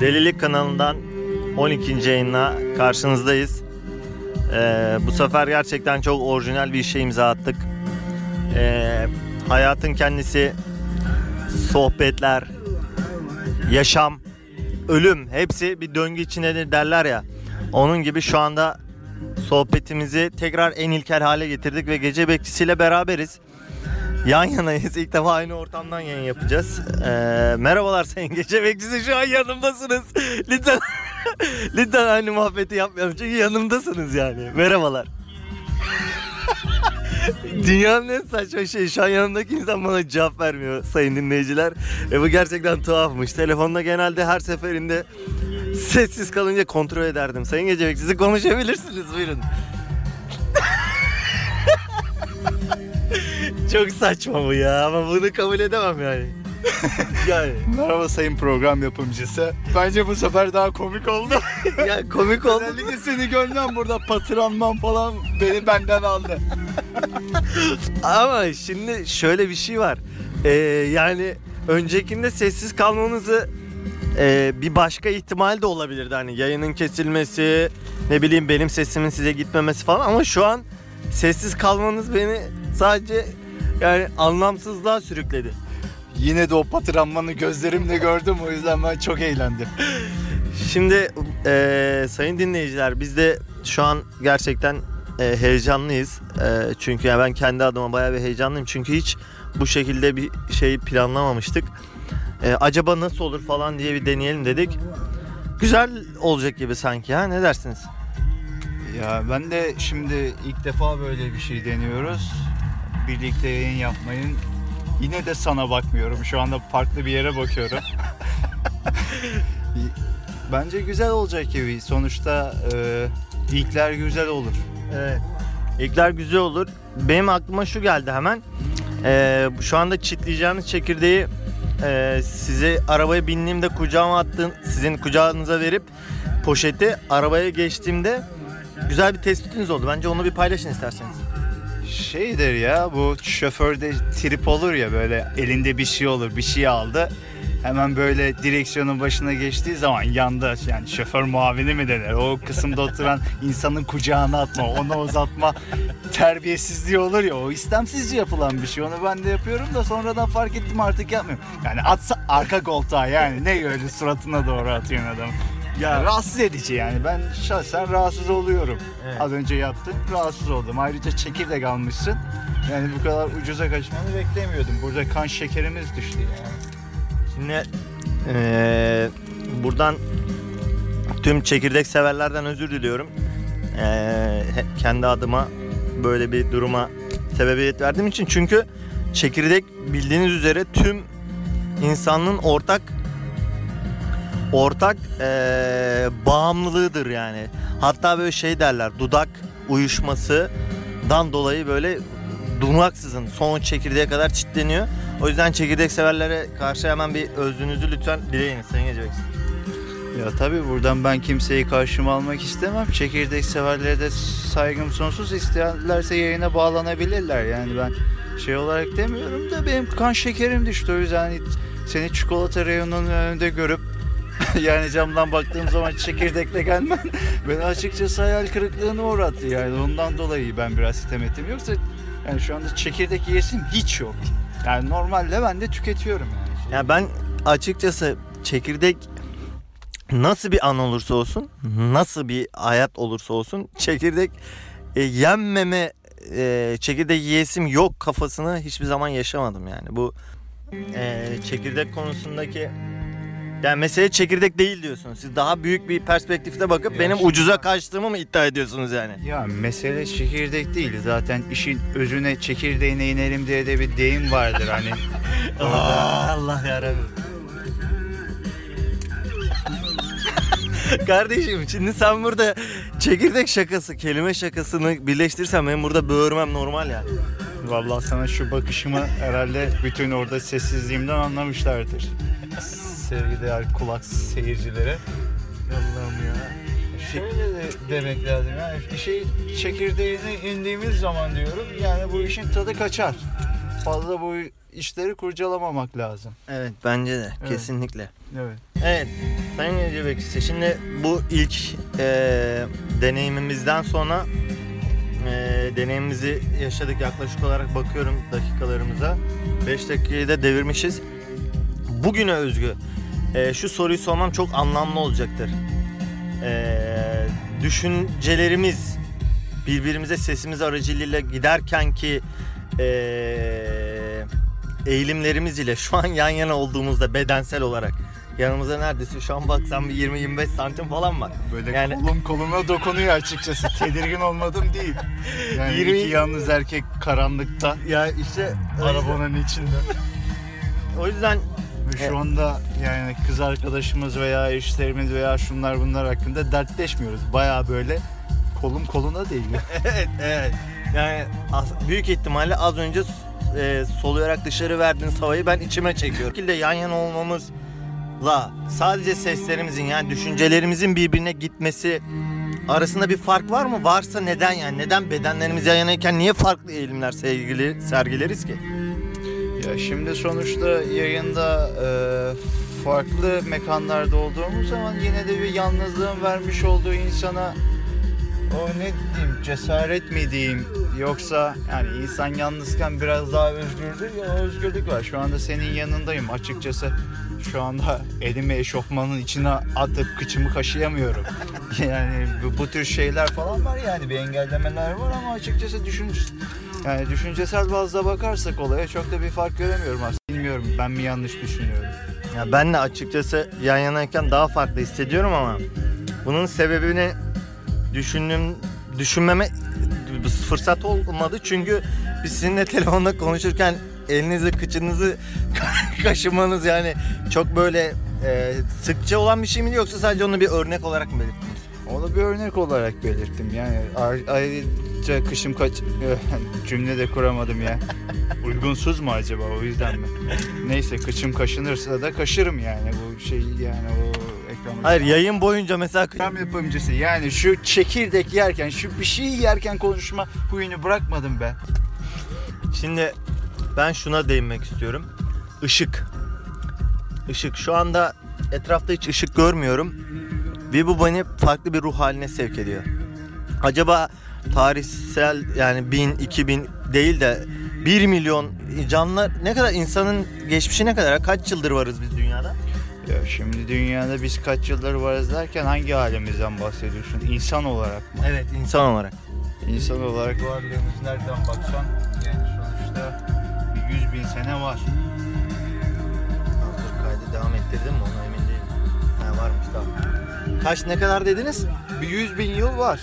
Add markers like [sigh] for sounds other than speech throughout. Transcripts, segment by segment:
Delilik kanalından 12. yayınla karşınızdayız. Ee, bu sefer gerçekten çok orijinal bir işe imza attık. Ee, hayatın kendisi, sohbetler, yaşam, ölüm hepsi bir döngü içindedir derler ya. Onun gibi şu anda sohbetimizi tekrar en ilkel hale getirdik ve gece bekçisiyle beraberiz. Yan yanayız. İlk defa aynı ortamdan yayın yapacağız. Ee, merhabalar Sayın Gece Bekçisi. Şu an yanımdasınız. Lütfen [laughs] lütfen aynı muhabbeti yapmayalım. Çünkü yanımdasınız yani. Merhabalar. [laughs] Dünyanın en saçma şeyi şu an yanımdaki insan bana cevap vermiyor sayın dinleyiciler. E bu gerçekten tuhafmış. Telefonda genelde her seferinde sessiz kalınca kontrol ederdim. Sayın Gece Bekçisi konuşabilirsiniz buyurun. [laughs] Çok saçma bu ya ama bunu kabul edemem yani. [laughs] yani Merhaba sayın program yapımcısı. Bence bu sefer daha komik oldu. [laughs] ya komik oldu. Özellikle seni görmem burada patıranmam falan beni benden aldı. Ama şimdi şöyle bir şey var. Ee, yani öncekinde sessiz kalmanızı e, bir başka ihtimal de olabilirdi. Hani yayının kesilmesi, ne bileyim benim sesimin size gitmemesi falan ama şu an sessiz kalmanız beni sadece yani anlamsızlığa sürükledi. Yine de o patıranmanı gözlerimle gördüm o yüzden ben çok eğlendim. Şimdi e, sayın dinleyiciler biz de şu an gerçekten e, heyecanlıyız. E, çünkü yani ben kendi adıma bayağı bir heyecanlıyım. Çünkü hiç bu şekilde bir şey planlamamıştık. E, acaba nasıl olur falan diye bir deneyelim dedik. Güzel olacak gibi sanki ha ne dersiniz? Ya ben de şimdi ilk defa böyle bir şey deniyoruz. Birlikte yayın yapmayın. Yine de sana bakmıyorum. Şu anda farklı bir yere bakıyorum. [laughs] Bence güzel olacak gibi. Sonuçta e, ilkler güzel olur. Evet. İlkler güzel olur. Benim aklıma şu geldi hemen. Ee, şu anda çitleyeceğiniz çekirdeği e, size arabaya bindiğimde kucağıma attığın, sizin kucağınıza verip poşeti arabaya geçtiğimde güzel bir tespitiniz oldu. Bence onu bir paylaşın isterseniz. Şeydir ya bu şoförde trip olur ya böyle elinde bir şey olur bir şey aldı. Hemen böyle direksiyonun başına geçtiği zaman yanda yani şoför muavini mi denir? O kısımda oturan insanın kucağına atma, ona uzatma terbiyesizliği olur ya o istemsizce yapılan bir şey. Onu ben de yapıyorum da sonradan fark ettim artık yapmıyorum. Yani atsa arka koltuğa yani ne öyle suratına doğru atıyorsun adam. Ya rahatsız edici yani ben şahsen rahatsız oluyorum. Evet. Az önce yaptın rahatsız oldum. Ayrıca çekirdek almışsın. Yani bu kadar ucuza kaçmanı beklemiyordum. Burada kan şekerimiz düştü yani. Şimdi eee, buradan tüm çekirdek severlerden özür diliyorum. He- kendi adıma böyle bir duruma sebebiyet verdiğim için çünkü çekirdek bildiğiniz üzere tüm insanlığın ortak ortak eee, bağımlılığıdır yani. Hatta böyle şey derler dudak uyuşmasından dolayı böyle durmaksızın son çekirdeğe kadar çitleniyor. O yüzden çekirdek severlere karşı hemen bir özrünüzü lütfen dileyiniz Sayın Gece Bekçisi. Ya tabii buradan ben kimseyi karşıma almak istemem. Çekirdek severlere de saygım sonsuz. İsteyenlerse yayına bağlanabilirler. Yani ben şey olarak demiyorum da benim kan şekerim düştü. O yüzden hani seni çikolata reyonunun önünde görüp [laughs] yani camdan baktığım zaman çekirdekle gelmen [laughs] beni açıkçası hayal kırıklığına uğrattı yani ondan dolayı ben biraz sitem ettim yoksa yani şu anda çekirdek yiyesim hiç yok yani normalde ben de tüketiyorum yani. Ya ben açıkçası çekirdek nasıl bir an olursa olsun, nasıl bir hayat olursa olsun çekirdek e, yenmeme e, çekirdek yiyesim yok kafasını hiçbir zaman yaşamadım yani. Bu e, çekirdek konusundaki yani mesele çekirdek değil diyorsunuz. Siz daha büyük bir perspektifte bakıp Ya benim şimdi- ucuza kaçtığımı mı iddia ediyorsunuz yani? Ya mesele çekirdek değil. Zaten işin özüne çekirdeğine inelim diye de bir deyim vardır hani. [laughs] Aa, Allah yarabbim. Kardeşim şimdi sen burada çekirdek şakası, kelime şakasını birleştirsen benim burada böğürmem normal ya. Vallahi sana şu bakışımı herhalde bütün orada sessizliğimden anlamışlardır. Sevgili kulak seyircilere. Allah'ım ya. Şöyle de demek lazım yani bir şey çekirdeğine indiğimiz zaman diyorum yani bu işin tadı kaçar. Fazla bu işleri kurcalamamak lazım. Evet bence de Evet. kesinlikle. Evet. Evet Sayın Recep Ekşi şimdi bu ilk e, deneyimimizden sonra e, deneyimimizi yaşadık yaklaşık olarak bakıyorum dakikalarımıza 5 dakikayı da devirmişiz. Bugüne özgü e, şu soruyu sormam çok anlamlı olacaktır. E, düşüncelerimiz birbirimize sesimiz aracılığıyla giderken ki e, eğilimlerimiz ile şu an yan yana olduğumuzda bedensel olarak yanımızda neredeyse şu an baksam bir 20-25 santim falan var. Böyle Yani- kolum koluma dokunuyor açıkçası. [laughs] Tedirgin olmadım değil. Yani Yirmi- iki yalnız erkek karanlıkta Ya işte arabanın içinde. o yüzden Ve Evet. şu anda yani kız arkadaşımız veya eşlerimiz veya şunlar bunlar hakkında dertleşmiyoruz. Baya böyle kolum koluna değiyor. [laughs] evet evet yani az- büyük ihtimalle az önce e, soluyarak dışarı verdiğiniz havayı ben içime çekiyorum. Bu şekilde yan yana olmamızla sadece seslerimizin yani düşüncelerimizin birbirine gitmesi arasında bir fark var mı? Varsa neden yani? Neden bedenlerimiz yan yanayken niye farklı eğilimler sergileriz ki? Ya şimdi sonuçta yayında e, farklı mekanlarda olduğumuz zaman yine de bir yalnızlığın vermiş olduğu insana o ne diyeyim cesaret mi diyeyim yoksa yani insan yalnızken biraz daha özgürdür ya özgürlük var. Şu anda senin yanındayım açıkçası. Şu anda elimi eşofmanın içine atıp kıçımı kaşıyamıyorum. [laughs] yani bu, bu tür şeyler falan var yani bir engellemeler var ama açıkçası düşün yani düşüncesel bazda bakarsak olaya çok da bir fark göremiyorum aslında. Bilmiyorum ben mi yanlış düşünüyorum. Ya ben de açıkçası yan yanayken daha farklı hissediyorum ama bunun sebebini düşündüm düşünmeme fırsat olmadı çünkü biz sizinle telefonda konuşurken elinizi kıçınızı [laughs] kaşımanız yani çok böyle e, sıkça olan bir şey mi yoksa sadece onu bir örnek olarak mı belirttiniz? Onu bir örnek olarak belirttim. Yani ayrıca kışım kaç [laughs] cümle de kuramadım ya. Uygunsuz mu acaba o yüzden mi? Neyse kışım kaşınırsa da kaşırım yani bu şey yani o ekranı. Hayır yayın boyunca mesela Reklam yapımcısı yani şu çekirdek yerken şu bir şey yerken konuşma huyunu bırakmadım ben. Şimdi ben şuna değinmek istiyorum. Işık. Işık. Şu anda etrafta hiç ışık görmüyorum. Ve bu beni farklı bir ruh haline sevk ediyor. Acaba tarihsel yani 1000, 2000 değil de 1 milyon canlı ne kadar insanın geçmişi ne kadar? Kaç yıldır varız biz dünyada? Ya şimdi dünyada biz kaç yıldır varız derken hangi halimizden bahsediyorsun? İnsan olarak mı? Evet insan olarak. İnsan olarak varlığımız nereden baksan yani sonuçta bir 100 bin sene var. Dur kaydı devam ettirdim mi ona emin değilim. Ha varmış tamam. Kaç ne kadar dediniz? Bir 100 bin yıl var.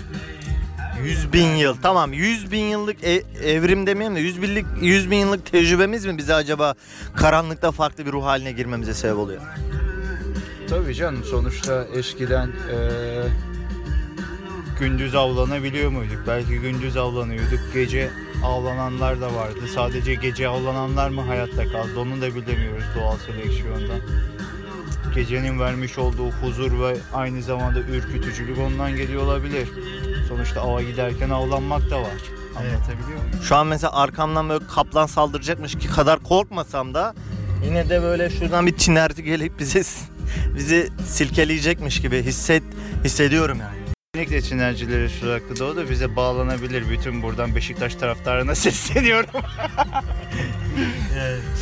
100 bin yıl. Tamam 100 bin yıllık e- evrim demeyelim de 100 binlik 100 bin yıllık tecrübemiz mi bize acaba karanlıkta farklı bir ruh haline girmemize sebep oluyor? Tabii canım sonuçta eskiden eee, gündüz avlanabiliyor muyduk? Belki gündüz avlanıyorduk. Gece avlananlar da vardı. Sadece gece avlananlar mı hayatta kaldı? Onu da bilemiyoruz doğal seleksiyondan. Gecenin vermiş olduğu huzur ve aynı zamanda ürkütücülük ondan geliyor olabilir. Sonuçta ava giderken avlanmak da var. Anlatabiliyor muyum? Şu an mesela arkamdan böyle kaplan saldıracakmış ki kadar korkmasam da yine de böyle şuradan bir tinerti gelip bize bizi silkeleyecekmiş gibi hisset hissediyorum yani. Kesinlikle sinerjileri sürekli o da bize bağlanabilir. Bütün buradan Beşiktaş taraftarına [laughs] sesleniyorum. [laughs]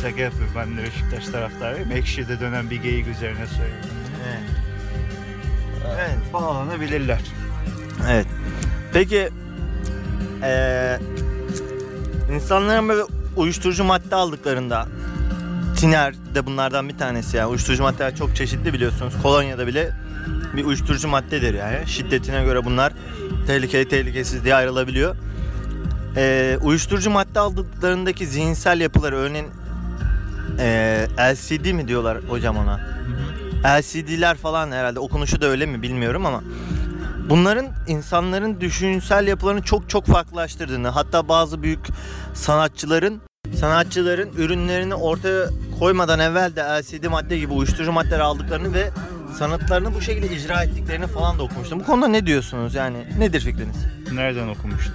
Şaka yapıyorum ben de Beşiktaş taraftarıyım. Ekşi'de dönen bir geyik üzerine söylüyorum. Evet. Evet. Bağlanabilirler. Evet. Peki eee insanların böyle uyuşturucu madde aldıklarında tiner de bunlardan bir tanesi yani uyuşturucu maddeler çok çeşitli biliyorsunuz. Kolonya'da bile bir uyuşturucu maddedir yani. Şiddetine göre bunlar tehlikeli tehlikesiz diye ayrılabiliyor. Eee uyuşturucu madde aldıklarındaki zihinsel yapıları örneğin eee LCD mi diyorlar hocam ona? LCD'ler falan herhalde okunuşu da öyle mi bilmiyorum ama bunların insanların düşünsel yapılarını çok çok farklılaştırdığını hatta bazı büyük sanatçıların sanatçıların ürünlerini ortaya koymadan evvel de LSD madde gibi uyuşturucu maddeler aldıklarını ve sanatlarını bu şekilde icra ettiklerini falan da okumuştum. Bu konuda ne diyorsunuz yani nedir fikriniz? Nereden okumuştun?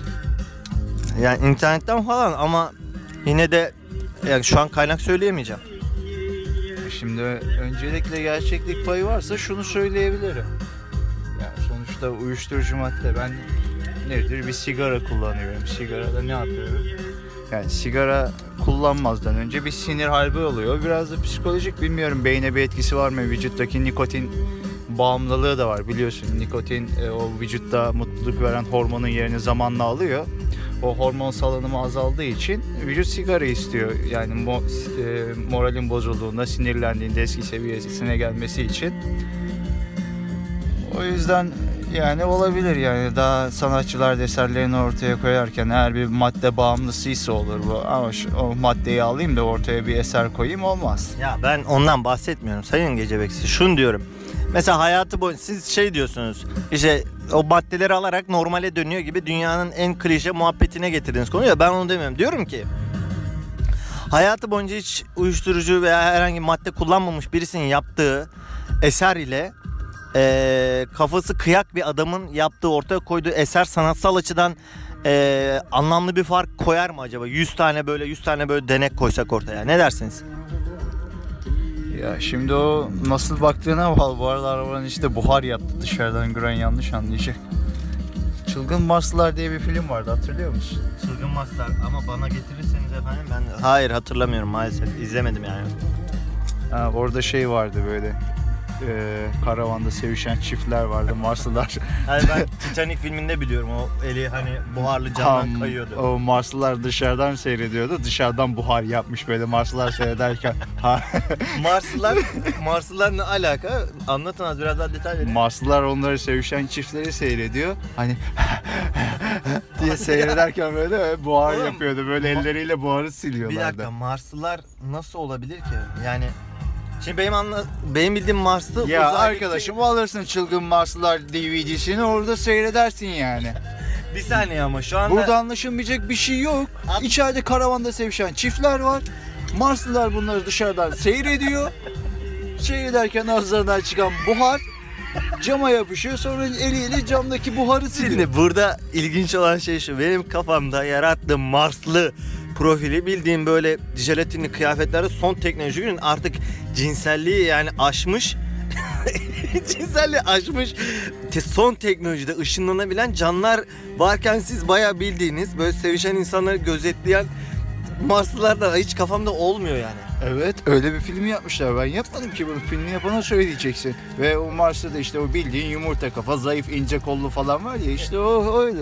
Yani internetten falan ama yine de yani şu an kaynak söyleyemeyeceğim. Şimdi öncelikle gerçeklik payı varsa şunu söyleyebilirim. Sonuçta uyuşturucu madde ben nedir bir sigara kullanıyorum. Sigarada ne yapıyorum? Yani sigara kullanmazdan önce bir sinir harbi oluyor. Biraz da psikolojik bilmiyorum beyne bir etkisi var mı? Vücuttaki nikotin bağımlılığı da var biliyorsun. Nikotin e, o vücutta mutluluk veren hormonun yerini zamanla alıyor. O hormon salınımı azaldığı için vücut sigara istiyor. Yani mo, e, moralin bozulduğunda, sinirlendiğinde eski seviyesine gelmesi için. O yüzden yani olabilir yani daha sanatçılar eserlerini ortaya koyarken eğer bir madde bağımlısıysa olur bu ama şu, o maddeyi alayım da ortaya bir eser koyayım olmaz. Ya ben ondan bahsetmiyorum Sayın Gecebeksi. Şunu diyorum. Mesela hayatı boyunca siz şey diyorsunuz. İşte o maddeleri alarak normale dönüyor gibi dünyanın en klişe muhabbetine getirdiğiniz konu ya ben onu demiyorum. Diyorum ki hayatı boyunca hiç uyuşturucu veya herhangi madde kullanmamış birisinin yaptığı eser ile eee, kafası kıyak bir adamın yaptığı ortaya koyduğu eser sanatsal açıdan eee, anlamlı bir fark koyar mı acaba? 100 tane böyle 100 tane böyle denek koysak ortaya. Ne dersiniz? Ya şimdi o nasıl baktığına bağlı. Bu arada arabanın işte buhar yaptı dışarıdan gören yanlış anlayacak. Çılgın Marslılar diye bir film vardı hatırlıyor musun? Çılgın Master ama bana getirirseniz efendim ben Hayır hatırlamıyorum maalesef izlemedim yani. Ha, orada şey vardı böyle e, karavanda sevişen çiftler vardı Marslılar. Hayır ben Titanic filminde biliyorum o eli hani buharlı camdan Tam kayıyordu. O Marslılar dışarıdan seyrediyordu. Dışarıdan buhar yapmış böyle Marslılar seyrederken. [laughs] Marslılar Marslılar ne alaka? Anlatın az biraz daha detay verin. Marslılar onları sevişen çiftleri seyrediyor. Hani [laughs] diye seyrederken böyle buhar Oğlum, yapıyordu. Böyle elleriyle buharı Bir siliyorlardı. dakika Marslılar nasıl olabilir ki? Yani Şimdi benim anla benim bildiğim Marslı Ya uzaydaki- arkadaşım alırsın çılgın Marslılar DVD'sini orada seyredersin yani. [laughs] bir saniye ama şu anda Burada anlaşılmayacak bir şey yok. Abi- İçeride karavanda sevişen çiftler var. Marslılar bunları dışarıdan seyrediyor. Seyrederken ağızlarından çıkan buhar cama yapışıyor. Sonra eliyle camdaki buharı siliyor. Şimdi burada ilginç olan şey şu. Benim kafamda yarattığım Marslı profili bildiğim böyle jelatinli kıyafetlerde son teknoloji günün artık cinselliği yani aşmış [laughs] cinselliği aşmış te- son teknolojide ışınlanabilen canlar varken siz bayağı bildiğiniz böyle sevişen insanları gözetleyen Marslılar da hiç kafamda olmuyor yani. Evet öyle bir film yapmışlar. Ben yapmadım ki bunu. Filmi yapana söyleyeceksin. Ve o Mars'ta da işte o bildiğin yumurta kafa, zayıf, ince kollu falan var ya işte o öyle.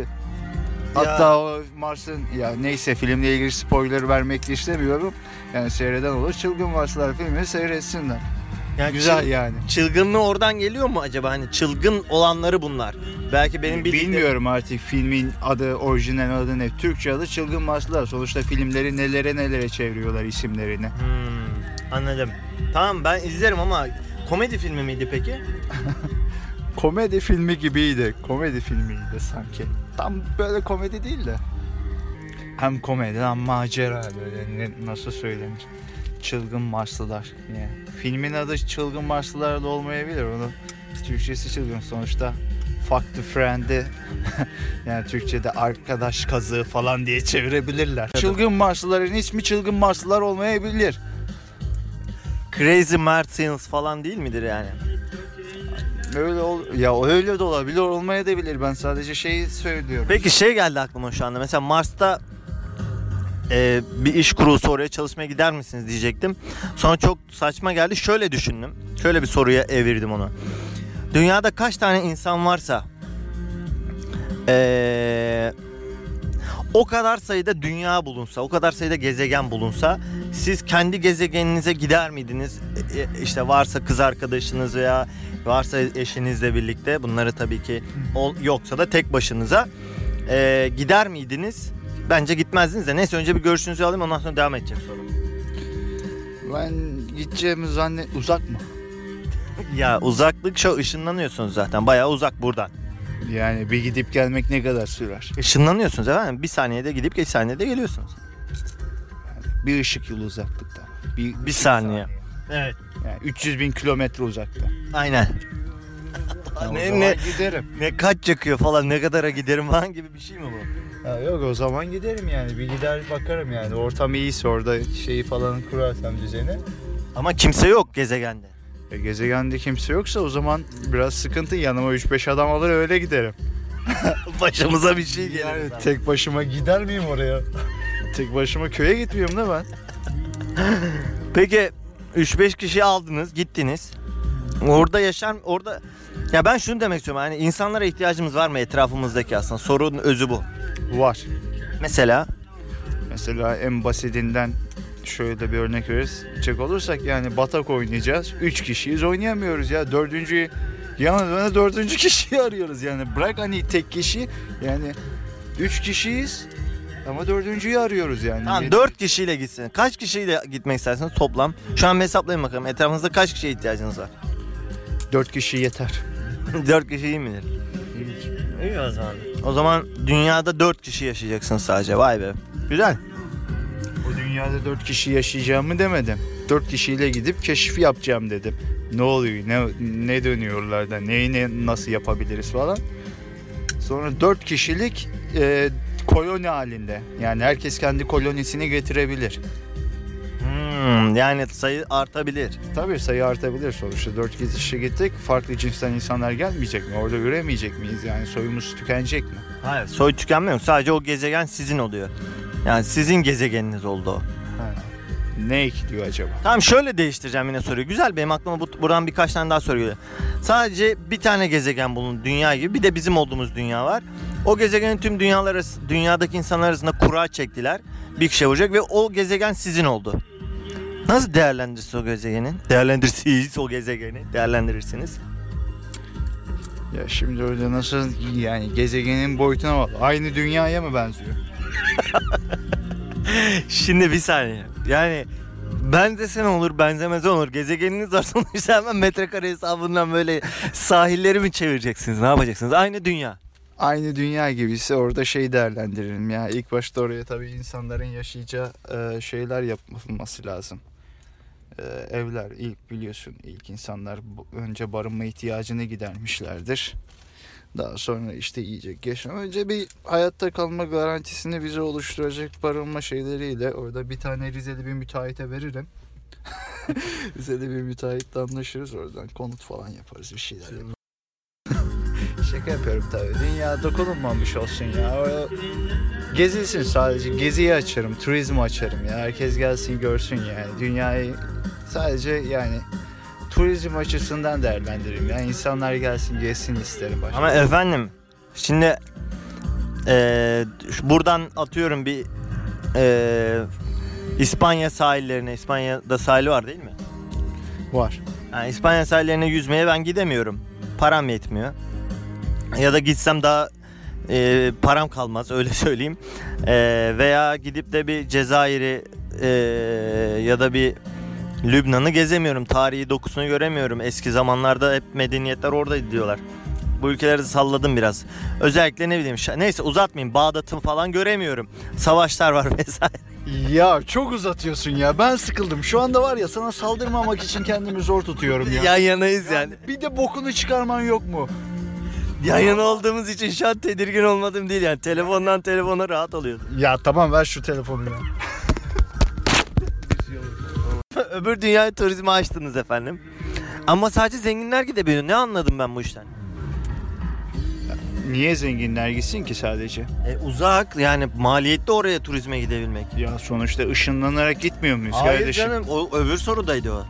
Hatta o Mars'ın ya neyse filmle ilgili spoiler vermek istemiyorum. Yani seyreden olur. Çılgın Marslar filmini seyretsinler. Yani Güzel çıl- yani. Çılgınlığı oradan geliyor mu acaba? Hani çılgın olanları bunlar. Belki benim bildiğim Bilmiyorum artık filmin adı, orijinal adı ne. Türkçe adı Çılgın Marslar. Sonuçta filmleri nelere nelere çeviriyorlar isimlerini. Hmm, anladım. Tamam ben izlerim ama komedi filmi miydi peki? [laughs] Komedi filmi gibiydi. Komedi filmiydi sanki. Tam böyle komedi değil de. Hem komedi hem macera böyle ne- nasıl söylenir. Çılgın Marslılar. Yani filmin adı Çılgın Marslılar da olmayabilir. Onu Türkçesi çılgın sonuçta. Fuck the friend'i [laughs] yani Türkçe'de arkadaş kazığı falan diye çevirebilirler. Çılgın Marslıların ismi Çılgın Marslılar olmayabilir. Crazy Martians falan değil midir yani? Öyle ol ya öyle de olabilir olmaya da bilir. Ben sadece şeyi söylüyorum. Peki şey geldi aklıma şu anda. Mesela Mars'ta e, bir iş kurulsa oraya çalışmaya gider misiniz diyecektim. Sonra çok saçma geldi. Şöyle düşündüm. Şöyle bir soruya evirdim onu. Dünyada kaç tane insan varsa e, o kadar sayıda dünya bulunsa, o kadar sayıda gezegen bulunsa siz kendi gezegeninize gider miydiniz? E, e, işte varsa kız arkadaşınız veya varsa eşinizle birlikte bunları tabii ki yoksa da tek başınıza e, gider miydiniz? Bence gitmezdiniz de. Neyse önce bir görüşünüzü alayım ondan sonra devam edeceğim sonra. Ben gideceğimi zannet... Uzak mı? [laughs] Ya uzaklık şu ışınlanıyorsunuz zaten. Bayağı uzak buradan. Yani bir gidip gelmek ne kadar sürer? Işınlanıyorsunuz efendim. Bir saniyede gidip bir saniyede geliyorsunuz. Bir ışık yılı uzaklıkta. Bir, Bir saniye. Evet. Yani 300 bin kilometre uzakta. Aynen. [laughs] Ha, o ne, zaman ne, giderim. ne kaç yakıyor falan ne kadara giderim falan gibi bir şey mi bu? Ha, yok o zaman giderim yani. Bir gider bakarım yani. Ortam iyiyse orada şeyi falan kurarsam düzeni. Ama kimse yok gezegende. E, gezegende kimse yoksa o zaman biraz sıkıntı. Yanıma 3-5 adam alır öyle giderim. [laughs] Başımıza bir şey gelir. Yani tek başıma gider miyim oraya? [laughs] tek başıma köye gitmiyorum da ben. [laughs] Peki 3-5 kişi aldınız, gittiniz. Orada yaşar orada ya ben şunu demek istiyorum. Hani insanlara ihtiyacımız var mı etrafımızdaki aslında? Sorunun özü bu. Var. Mesela Mesela en basitinden şöyle bir örnek verecek olursak yani batak oynayacağız. 3 kişiyiz oynayamıyoruz ya. Dördüncü yana dördüncü [laughs] kişiyi arıyoruz yani. Bırak hani tek kişi yani 3 kişiyiz ama dördüncüyü arıyoruz yani. tamam 4 kişiyle gitsin. Kaç kişiyle gitmek istersiniz toplam? Şu an bir hesaplayın bakalım. Etrafınızda kaç kişiye ihtiyacınız var? 4 kişi yeter. [laughs] 4 kişi iyi midir? İyi o zaman. O zaman dünyada 4 kişi yaşayacaksın sadece. Vay be. Güzel. Dünyada 4 kişi yaşayacağımı demedim. 4 kişiyle gidip keşif yapacağım dedim. Ne oluyor? Ne ne dönüyorlar da neyi ne nasıl yapabiliriz falan. Sonra 4 kişilik e, koloni halinde. Yani herkes kendi kolonisini getirebilir. Hmm, yani sayı artabilir. Tabii sayı artabilir sonuçta. 4 kişi gittik. Farklı cinsten insanlar gelmeyecek mi? Orada üremeyecek miyiz? Yani soyumuz tükenecek mi? Hayır. Soy tükenmiyor. Sadece o gezegen sizin oluyor. Yani sizin gezegeniniz oldu o. Ne ekliyor acaba? Tamam şöyle değiştireceğim yine soruyu. Güzel benim aklıma bu, buradan birkaç tane daha soru geliyor. Sadece bir tane gezegen bulun dünya gibi. Bir de bizim olduğumuz dünya var. O gezegenin tüm dünyalar arası, dünyadaki insanlar arasında kura çektiler. Bir kişi vuracak ve o gezegen sizin oldu. Nasıl değerlendirirsiniz o gezegeni? Değerlendirirsiniz o gezegeni. Değerlendirirsiniz. Ya şimdi öyle nasıl yani gezegenin boyutuna bak. Aynı dünyaya mı benziyor? [laughs] Şimdi bir saniye. Yani benzese olur, benzemeze olur. Gezegeniniz var sonuçta hemen metrekare hesabından böyle sahilleri mi çevireceksiniz? Ne yapacaksınız? Aynı dünya. aynı dünya gibiyse orada şey değerlendiririm ya. İlk başta oraya tabii insanların yaşayacağı e, şeyler yapılması lazım. E, evler ilk biliyorsun ilk insanlar önce barınma ihtiyacını gidermişlerdir. Daha sonra işte yiyecek yaşam. Önce bir hayatta kalma garantisini bize oluşturacak barınma şeyleriyle orada bir tane Rizeli bir müteahhite veririm. [laughs] Rizeli bir müteahhitle anlaşırız oradan konut falan yaparız bir şeyler yaparız. [laughs] Şaka yapıyorum tabii. Dünya dokunulmamış olsun ya. Gezilsin sadece. Geziyi açarım, turizmi açarım ya. Herkes gelsin görsün yani. Dünyayı sadece yani turizm açısından değerlendiririm. Yani insanlar gelsin gezsin isterim başka. Ama efendim şimdi şu- buradan atıyorum bir eee, İspanya sahillerine. İspanya'da sahili var değil mi? var. Yani İspanya sahillerine yüzmeye ben gidemiyorum. Param yetmiyor. Ya da gitsem daha e, param kalmaz öyle [laughs] söyleyeyim. E, veya gidip de bir Cezayir'i e, ya da bir Lübnan'ı gezemiyorum. Tarihi dokusunu göremiyorum. Eski zamanlarda hep medeniyetler oradaydı diyorlar. Bu ülkeleri de salladım biraz. Özellikle ne bileyim neyse uzatmayayım. Bağdat'ın falan göremiyorum. Savaşlar var [laughs] vesaire. Ya çok uzatıyorsun ya. Ben sıkıldım. Şu anda var ya sana saldırmamak için kendimi zor tutuyorum ya. Yan yanayız yani. Bir de bokunu çıkarman yok mu? Yan yana olduğumuz için şu an tedirgin olmadım değil yani. Telefondan telefona rahat alıyordum. Ya tamam ver şu telefonu ya. Öbür dünyaya turizmi açtınız efendim. Ama sadece zenginler gidebiliyor. Ne anladım ben bu işten? Niye zenginler gitsin ki sadece? E, uzak yani maliyetli oraya turizme gidebilmek. Ya sonuçta ışınlanarak gitmiyor muyuz Hayır kardeşim? canım o öbür sorudaydı o.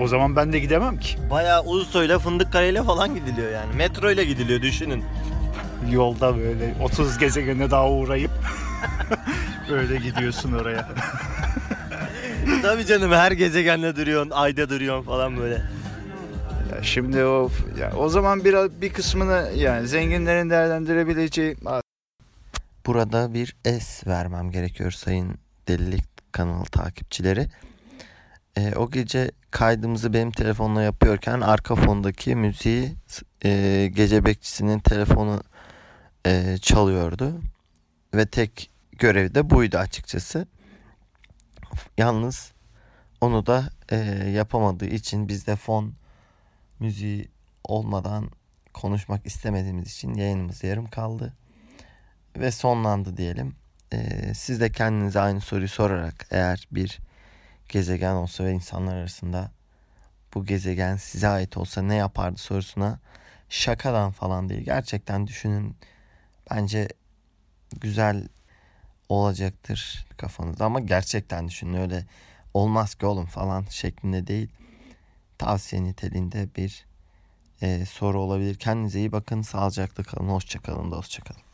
O zaman ben de gidemem ki. Bayağı Ulusoy'la Fındıkkale'yle falan gidiliyor yani. Metro ile gidiliyor düşünün. Yolda böyle 30 gezegene daha uğrayıp [laughs] böyle gidiyorsun oraya. [laughs] Tabii canım her gezegenle duruyorsun, ayda duruyorsun falan böyle. Ya şimdi o ya o zaman biraz bir kısmını yani zenginlerin değerlendirebileceği Burada bir es vermem gerekiyor sayın delilik kanalı takipçileri. Ee, o gece kaydımızı benim telefonla yapıyorken arka fondaki müziği e, gece bekçisinin telefonu e, çalıyordu. Ve tek görevi de buydu açıkçası. Yalnız onu da e, yapamadığı için biz de fon müziği olmadan konuşmak istemediğimiz için yayınımız yarım kaldı. Ve sonlandı diyelim. Ee, siz de kendinize aynı soruyu sorarak eğer bir gezegen olsa ve insanlar arasında bu gezegen size ait olsa ne yapardı sorusuna şakadan falan değil gerçekten düşünün. Bence güzel olacaktır kafanızda ama gerçekten düşünün öyle olmaz ki oğlum falan şeklinde değil. Tavsiye niteliğinde bir e, soru olabilir. Kendinize iyi bakın. Sağlıcakla kalın. Hoşçakalın. Dostça kalın.